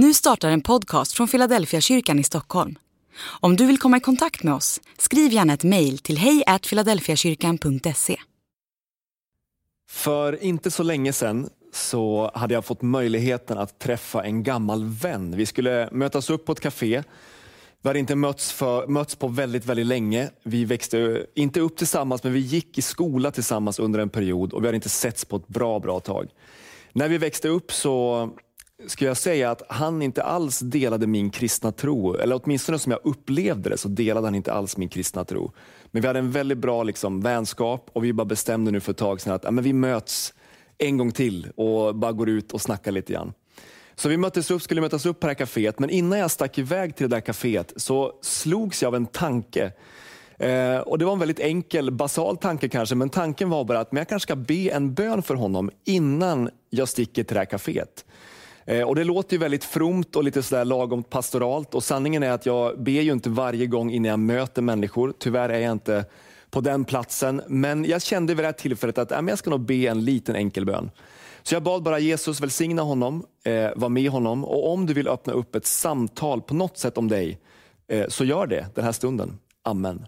Nu startar en podcast från Philadelphia kyrkan i Stockholm. Om du vill komma i kontakt med oss, skriv gärna ett mejl till hejfiladelfiakyrkan.se. För inte så länge sedan så hade jag fått möjligheten att träffa en gammal vän. Vi skulle mötas upp på ett café. Vi hade inte mötts, för, mötts på väldigt, väldigt länge. Vi växte inte upp tillsammans, men vi gick i skola tillsammans under en period och vi hade inte setts på ett bra, bra tag. När vi växte upp så skulle jag säga att han inte alls delade min kristna tro. Eller åtminstone som jag upplevde det så delade han inte alls min kristna tro. Men vi hade en väldigt bra liksom, vänskap och vi bara bestämde nu för ett tag sedan att ja, men vi möts en gång till och bara går ut och snackar lite grann. Så vi möttes upp, skulle mötas upp på det här kaféet, men innan jag stack iväg till det där kaféet så slogs jag av en tanke. Eh, och Det var en väldigt enkel, basal tanke kanske, men tanken var bara att men jag kanske ska be en bön för honom innan jag sticker till det här kaféet. Eh, och Det låter ju väldigt fromt och lite sådär lagom pastoralt och sanningen är att jag ber ju inte varje gång innan jag möter människor. Tyvärr är jag inte på den platsen, men jag kände vid det här tillfället att äh, jag ska nog be en liten enkel bön. Så jag bad bara Jesus välsigna honom, eh, var med honom och om du vill öppna upp ett samtal på något sätt om dig, eh, så gör det den här stunden. Amen.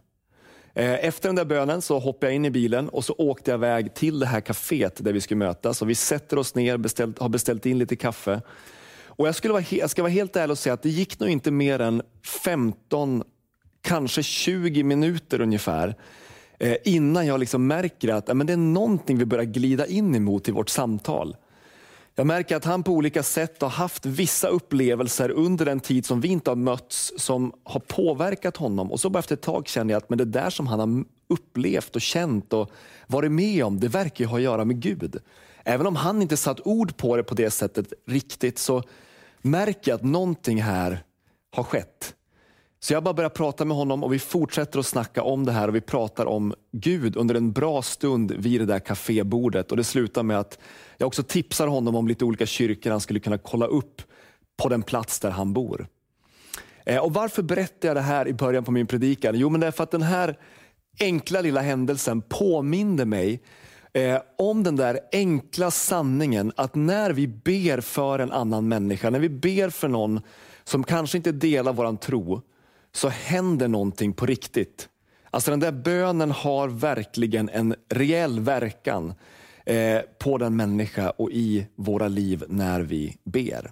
Eh, efter den där bönen så hoppade jag in i bilen och så åkte jag iväg till det här kaféet där vi skulle mötas. Och vi sätter oss ner, beställt, har beställt in lite kaffe. Och jag, skulle vara, jag ska vara helt ärlig och säga att det gick nog inte mer än 15, kanske 20 minuter ungefär eh, innan jag liksom märker att men det är någonting vi börjar glida in emot i vårt samtal. Jag märker att han på olika sätt har haft vissa upplevelser under den tid som vi inte har mötts som har påverkat honom. Och så bara efter ett tag känner jag att men det där som han har upplevt och känt och varit med om, det verkar ju ha att göra med Gud. Även om han inte satt ord på det på det sättet riktigt så märker jag att någonting här har skett. Så jag bara börjar prata med honom och vi fortsätter att snacka om det här och vi pratar om Gud under en bra stund vid det där kafébordet. Och det slutar med att jag också tipsar honom om lite olika kyrkor han skulle kunna kolla upp på den plats där han bor. Eh, och Varför berättar jag det här i början på min predikan? Jo, men det är för att den här enkla lilla händelsen påminner mig eh, om den där enkla sanningen att när vi ber för en annan människa, när vi ber för någon som kanske inte delar våran tro, så händer någonting på riktigt. Alltså den där bönen har verkligen en reell verkan eh, på den människa och i våra liv när vi ber.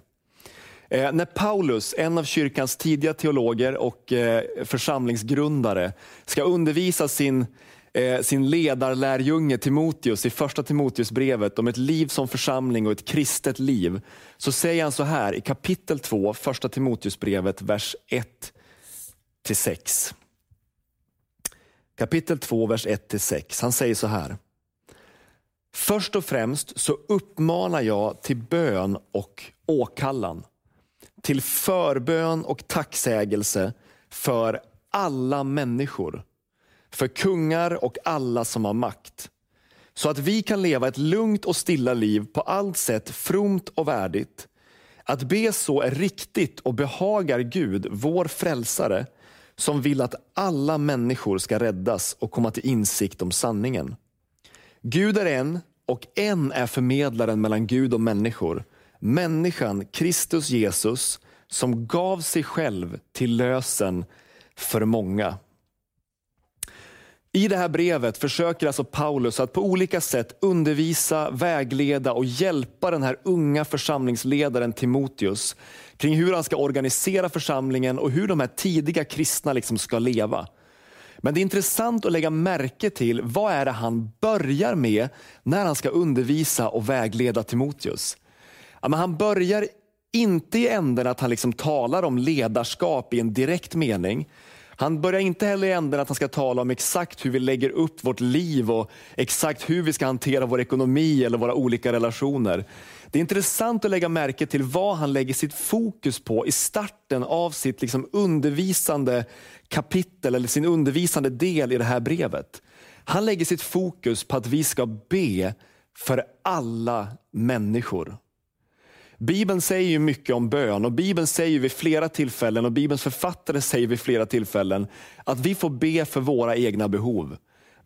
Eh, när Paulus, en av kyrkans tidiga teologer och eh, församlingsgrundare, ska undervisa sin, eh, sin ledarlärjunge Timoteus i första Timoteusbrevet om ett liv som församling och ett kristet liv, så säger han så här i kapitel 2, första Timoteusbrevet, vers 1 till 6. Kapitel 2, vers 1 till 6. Han säger så här. Först och främst så uppmanar jag till bön och åkallan, till förbön och tacksägelse för alla människor, för kungar och alla som har makt, så att vi kan leva ett lugnt och stilla liv på allt sätt fromt och värdigt. Att be så är riktigt och behagar Gud, vår frälsare, som vill att alla människor ska räddas och komma till insikt om sanningen. Gud är en och en är förmedlaren mellan Gud och människor. Människan, Kristus Jesus, som gav sig själv till lösen för många. I det här brevet försöker alltså Paulus att på olika sätt undervisa, vägleda och hjälpa den här unga församlingsledaren Timoteus kring hur han ska organisera församlingen och hur de här tidiga kristna liksom ska leva. Men det är intressant att lägga märke till vad är det han börjar med när han ska undervisa och vägleda Timoteus. Ja, men han börjar inte i änden att han liksom talar om ledarskap i en direkt mening. Han börjar inte heller i änden att han ska tala om exakt hur vi lägger upp vårt liv och exakt hur vi ska hantera vår ekonomi eller våra olika relationer. Det är intressant att lägga märke till vad han lägger sitt fokus på i starten av sitt liksom undervisande kapitel eller sin undervisande del i det här brevet. Han lägger sitt fokus på att vi ska be för alla människor. Bibeln säger ju mycket om bön och Bibeln säger vid flera tillfällen och Bibelns författare säger vid flera tillfällen att vi får be för våra egna behov.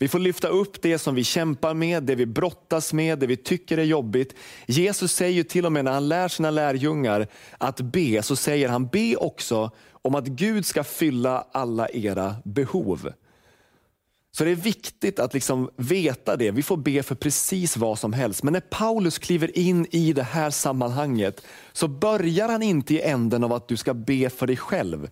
Vi får lyfta upp det som vi kämpar med, det vi brottas med, det vi tycker är jobbigt. Jesus säger ju till och med när han lär sina lärjungar att be, så säger han be också om att Gud ska fylla alla era behov. Så det är viktigt att liksom veta det. Vi får be för precis vad som helst. Men när Paulus kliver in i det här sammanhanget så börjar han inte i änden av att du ska be för dig själv.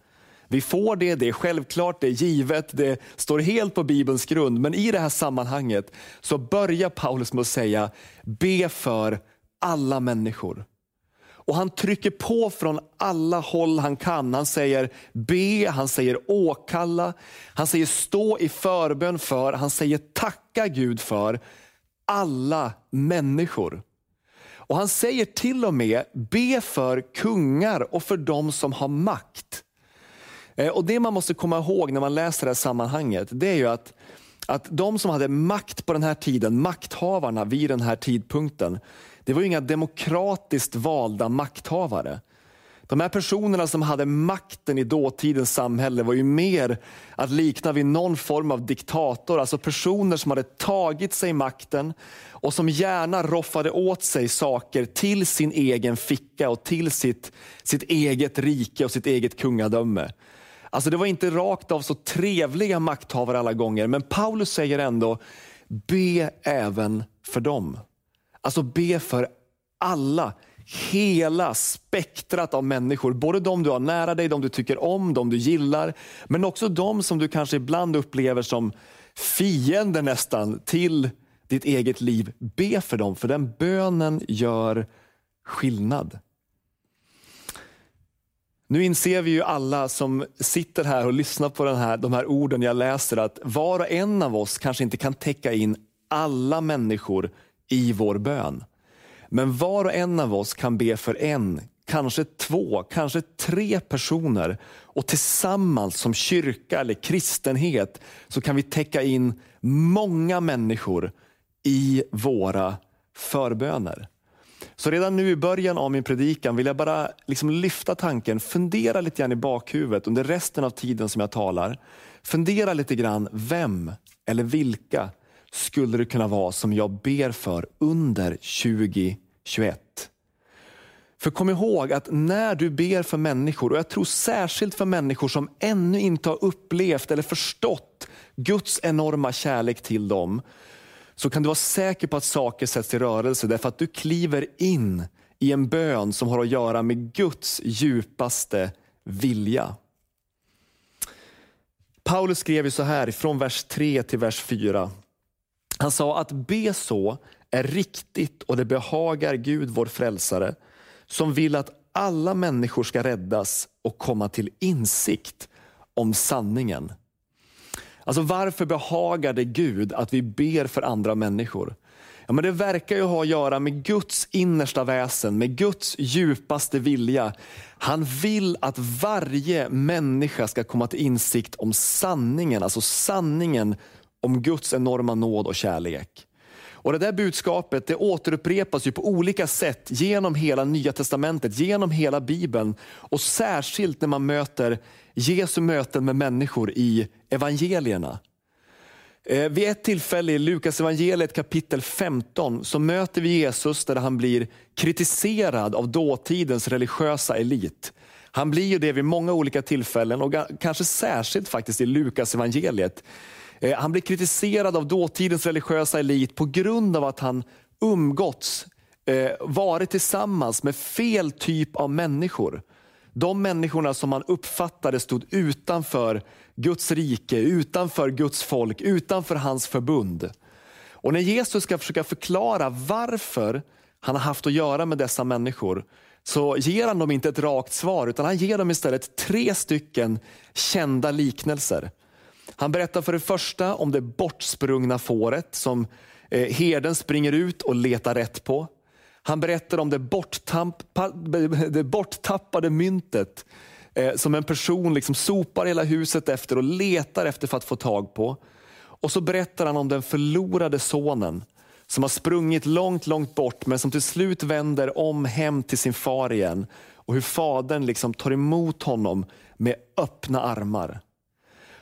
Vi får det, det är självklart, det är givet, det står helt på Bibelns grund. Men i det här sammanhanget så börjar Paulus med att säga, be för alla människor. Och han trycker på från alla håll han kan. Han säger be, han säger åkalla, han säger stå i förbön för, han säger tacka Gud för alla människor. Och han säger till och med be för kungar och för de som har makt. Eh, och Det man måste komma ihåg när man läser det här sammanhanget, det är ju att, att de som hade makt på den här tiden, makthavarna vid den här tidpunkten, det var ju inga demokratiskt valda makthavare. De här personerna som hade makten i dåtidens samhälle var ju mer att likna vid någon form av diktator. Alltså personer som hade tagit sig makten och som gärna roffade åt sig saker till sin egen ficka och till sitt, sitt eget rike och sitt eget kungadöme. Alltså det var inte rakt av så trevliga makthavare alla gånger, men Paulus säger ändå, be även för dem. Alltså be för alla, hela spektrat av människor. Både de du har nära dig, de du tycker om, de du gillar, men också de som du kanske ibland upplever som fiender nästan till ditt eget liv. Be för dem, för den bönen gör skillnad. Nu inser vi ju alla som sitter här och lyssnar på den här, de här orden jag läser att var och en av oss kanske inte kan täcka in alla människor i vår bön. Men var och en av oss kan be för en, kanske två, kanske tre personer och tillsammans som kyrka eller kristenhet så kan vi täcka in många människor i våra förböner. Så redan nu i början av min predikan vill jag bara liksom lyfta tanken, fundera lite grann i bakhuvudet under resten av tiden som jag talar. Fundera lite grann, vem eller vilka skulle det kunna vara som jag ber för under 2021? För kom ihåg att när du ber för människor, och jag tror särskilt för människor som ännu inte har upplevt eller förstått Guds enorma kärlek till dem, så kan du vara säker på att saker sätts i rörelse därför att du kliver in i en bön som har att göra med Guds djupaste vilja. Paulus skrev så här från vers 3 till vers 4. Han sa att be så är riktigt och det behagar Gud vår frälsare som vill att alla människor ska räddas och komma till insikt om sanningen. Alltså varför behagar det Gud att vi ber för andra människor? Ja, men det verkar ju ha att göra med Guds innersta väsen, med Guds djupaste vilja. Han vill att varje människa ska komma till insikt om sanningen, alltså sanningen om Guds enorma nåd och kärlek. Och Det där budskapet det återupprepas ju på olika sätt genom hela nya testamentet, genom hela bibeln och särskilt när man möter Jesu möten med människor i evangelierna. Eh, vid ett tillfälle i Lukas evangeliet kapitel 15 så möter vi Jesus där han blir kritiserad av dåtidens religiösa elit. Han blir ju det vid många olika tillfällen och kanske särskilt faktiskt i Lukas evangeliet. Eh, han blir kritiserad av dåtidens religiösa elit på grund av att han umgåtts, eh, varit tillsammans med fel typ av människor. De människorna som man uppfattade stod utanför Guds rike, utanför Guds folk, utanför hans förbund. Och när Jesus ska försöka förklara varför han har haft att göra med dessa människor så ger han dem inte ett rakt svar utan han ger dem istället tre stycken kända liknelser. Han berättar för det första om det bortsprungna fåret som eh, herden springer ut och letar rätt på. Han berättar om det, det borttappade myntet eh, som en person liksom sopar hela huset efter och letar efter för att få tag på. Och så berättar han om den förlorade sonen som har sprungit långt, långt bort men som till slut vänder om hem till sin far igen och hur fadern liksom tar emot honom med öppna armar.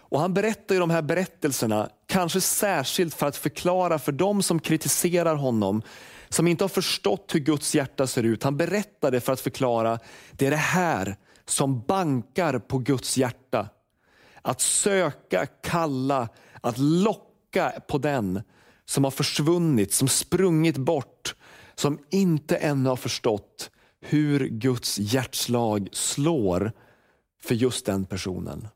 Och Han berättar ju de här berättelserna kanske särskilt för att förklara för dem som kritiserar honom, som inte har förstått hur Guds hjärta ser ut. Han berättar det för att förklara, det är det här som bankar på Guds hjärta. Att söka, kalla, att locka på den som har försvunnit, som sprungit bort, som inte ännu har förstått hur Guds hjärtslag slår för just den personen.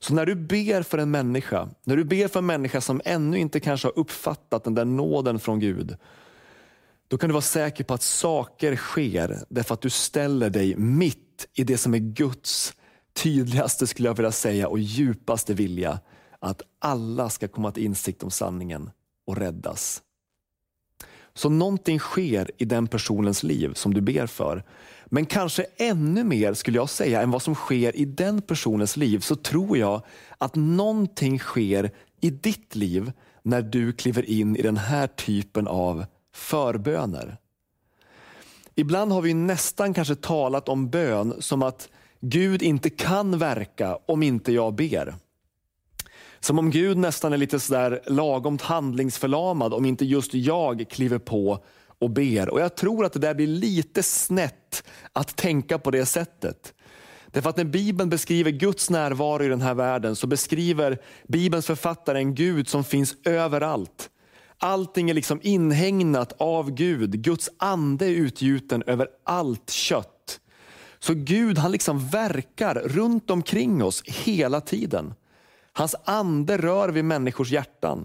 Så när du ber för en människa, när du ber för en människa som ännu inte kanske har uppfattat den där nåden från Gud, då kan du vara säker på att saker sker därför att du ställer dig mitt i det som är Guds tydligaste, skulle jag vilja säga, och djupaste vilja. Att alla ska komma till insikt om sanningen och räddas. Så någonting sker i den personens liv som du ber för. Men kanske ännu mer skulle jag säga än vad som sker i den personens liv så tror jag att någonting sker i ditt liv när du kliver in i den här typen av förböner. Ibland har vi nästan kanske talat om bön som att Gud inte kan verka om inte jag ber. Som om Gud nästan är lite sådär lagomt handlingsförlamad om inte just jag kliver på och ber. Och Jag tror att det där blir lite snett att tänka på det sättet. Därför att när Bibeln beskriver Guds närvaro i den här världen så beskriver Bibelns författare en Gud som finns överallt. Allting är liksom inhägnat av Gud. Guds ande är utgjuten över allt kött. Så Gud han liksom verkar runt omkring oss hela tiden. Hans ande rör vid människors hjärtan.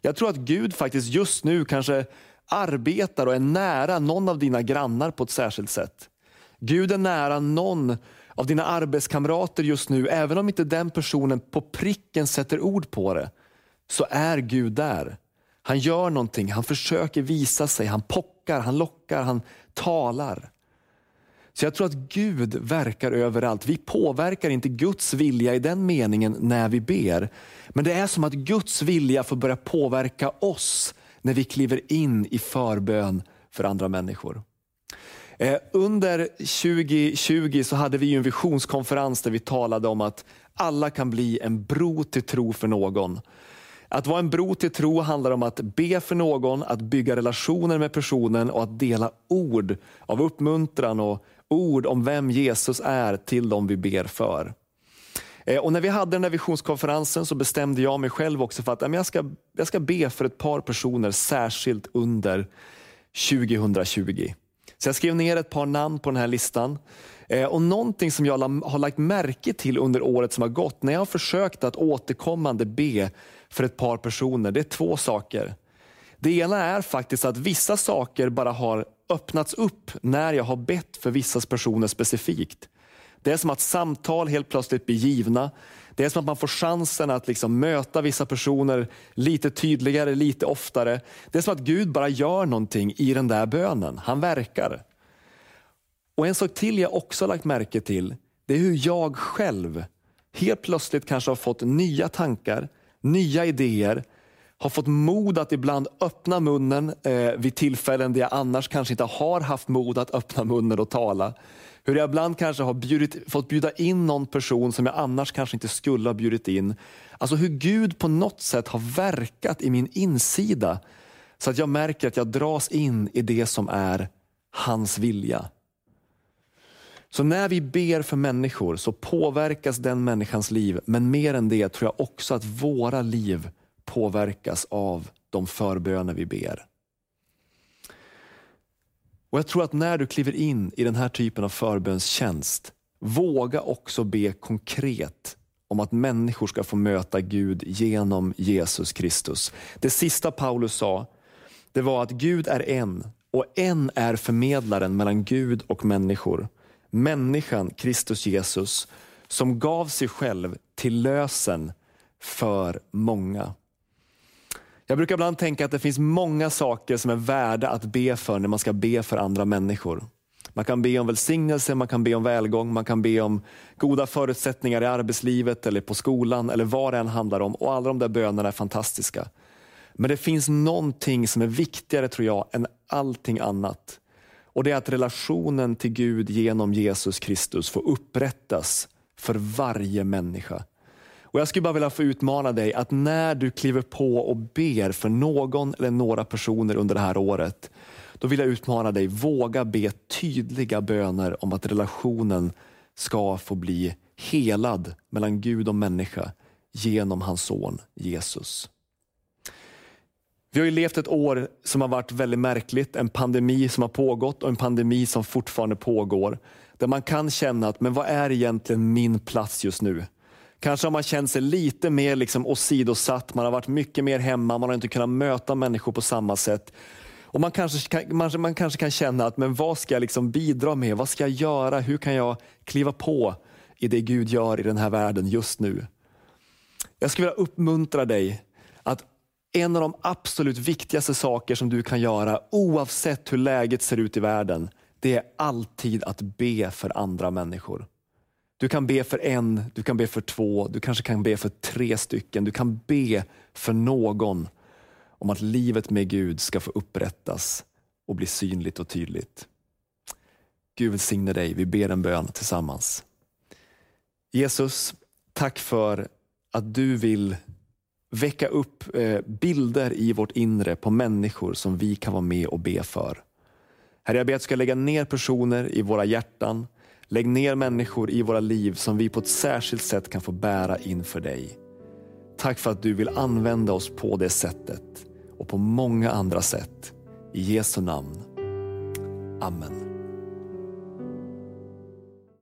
Jag tror att Gud faktiskt just nu kanske arbetar och är nära någon av dina grannar på ett särskilt sätt. Gud är nära någon av dina arbetskamrater just nu, även om inte den personen på pricken sätter ord på det, så är Gud där. Han gör någonting, han försöker visa sig, han pockar, han lockar, han talar. Så jag tror att Gud verkar överallt. Vi påverkar inte Guds vilja i den meningen när vi ber. Men det är som att Guds vilja får börja påverka oss när vi kliver in i förbön för andra människor. Eh, under 2020 så hade vi en visionskonferens där vi talade om att alla kan bli en bro till tro för någon. Att vara en bro till tro handlar om att be för någon, att bygga relationer med personen och att dela ord av uppmuntran och ord om vem Jesus är till dem vi ber för. Eh, och när vi hade den där visionskonferensen så bestämde jag mig själv också för att jag ska, jag ska be för ett par personer särskilt under 2020. Så jag skrev ner ett par namn på den här listan. Eh, och Någonting som jag har lagt märke till under året som har gått när jag har försökt att återkommande be för ett par personer, det är två saker. Det ena är faktiskt att vissa saker bara har öppnats upp när jag har bett för vissa personer specifikt. Det är som att samtal helt plötsligt blir givna. Det är som att man får chansen att liksom möta vissa personer lite tydligare, lite oftare. Det är som att Gud bara gör någonting i den där bönen. Han verkar. Och En sak till jag också lagt märke till, det är hur jag själv helt plötsligt kanske har fått nya tankar, nya idéer, har fått mod att ibland öppna munnen eh, vid tillfällen där jag annars kanske inte har haft mod att öppna munnen och tala. Hur jag ibland kanske har bjudit, fått bjuda in någon person som jag annars kanske inte skulle ha bjudit in. Alltså hur Gud på något sätt har verkat i min insida så att jag märker att jag dras in i det som är hans vilja. Så när vi ber för människor så påverkas den människans liv, men mer än det tror jag också att våra liv påverkas av de förböner vi ber. Och Jag tror att när du kliver in i den här typen av förbönstjänst, våga också be konkret om att människor ska få möta Gud genom Jesus Kristus. Det sista Paulus sa, det var att Gud är en och en är förmedlaren mellan Gud och människor. Människan, Kristus Jesus, som gav sig själv till lösen för många. Jag brukar ibland tänka att det finns många saker som är värda att be för när man ska be för andra människor. Man kan be om välsignelse, man kan be om välgång, man kan be om goda förutsättningar i arbetslivet eller på skolan eller vad det än handlar om. Och alla de där bönerna är fantastiska. Men det finns någonting som är viktigare tror jag än allting annat. Och det är att relationen till Gud genom Jesus Kristus får upprättas för varje människa. Och Jag skulle bara vilja få utmana dig att när du kliver på och ber för någon eller några personer under det här året, då vill jag utmana dig, våga be tydliga böner om att relationen ska få bli helad mellan Gud och människa genom hans son Jesus. Vi har ju levt ett år som har varit väldigt märkligt, en pandemi som har pågått och en pandemi som fortfarande pågår. Där man kan känna att, men vad är egentligen min plats just nu? Kanske har man känt sig lite mer liksom åsidosatt, man har varit mycket mer hemma, man har inte kunnat möta människor på samma sätt. Och man kanske, kan, man, man kanske kan känna att men vad ska jag liksom bidra med? Vad ska jag göra? Hur kan jag kliva på i det Gud gör i den här världen just nu? Jag skulle vilja uppmuntra dig att en av de absolut viktigaste saker som du kan göra oavsett hur läget ser ut i världen, det är alltid att be för andra människor. Du kan be för en, du kan be för två, du kanske kan be för tre stycken. Du kan be för någon om att livet med Gud ska få upprättas och bli synligt och tydligt. Gud välsigne dig. Vi ber en bön tillsammans. Jesus, tack för att du vill väcka upp eh, bilder i vårt inre på människor som vi kan vara med och be för. Herre, jag ber att du ska lägga ner personer i våra hjärtan. Lägg ner människor i våra liv som vi på ett särskilt sätt kan få bära inför dig. Tack för att du vill använda oss på det sättet och på många andra sätt. I Jesu namn. Amen.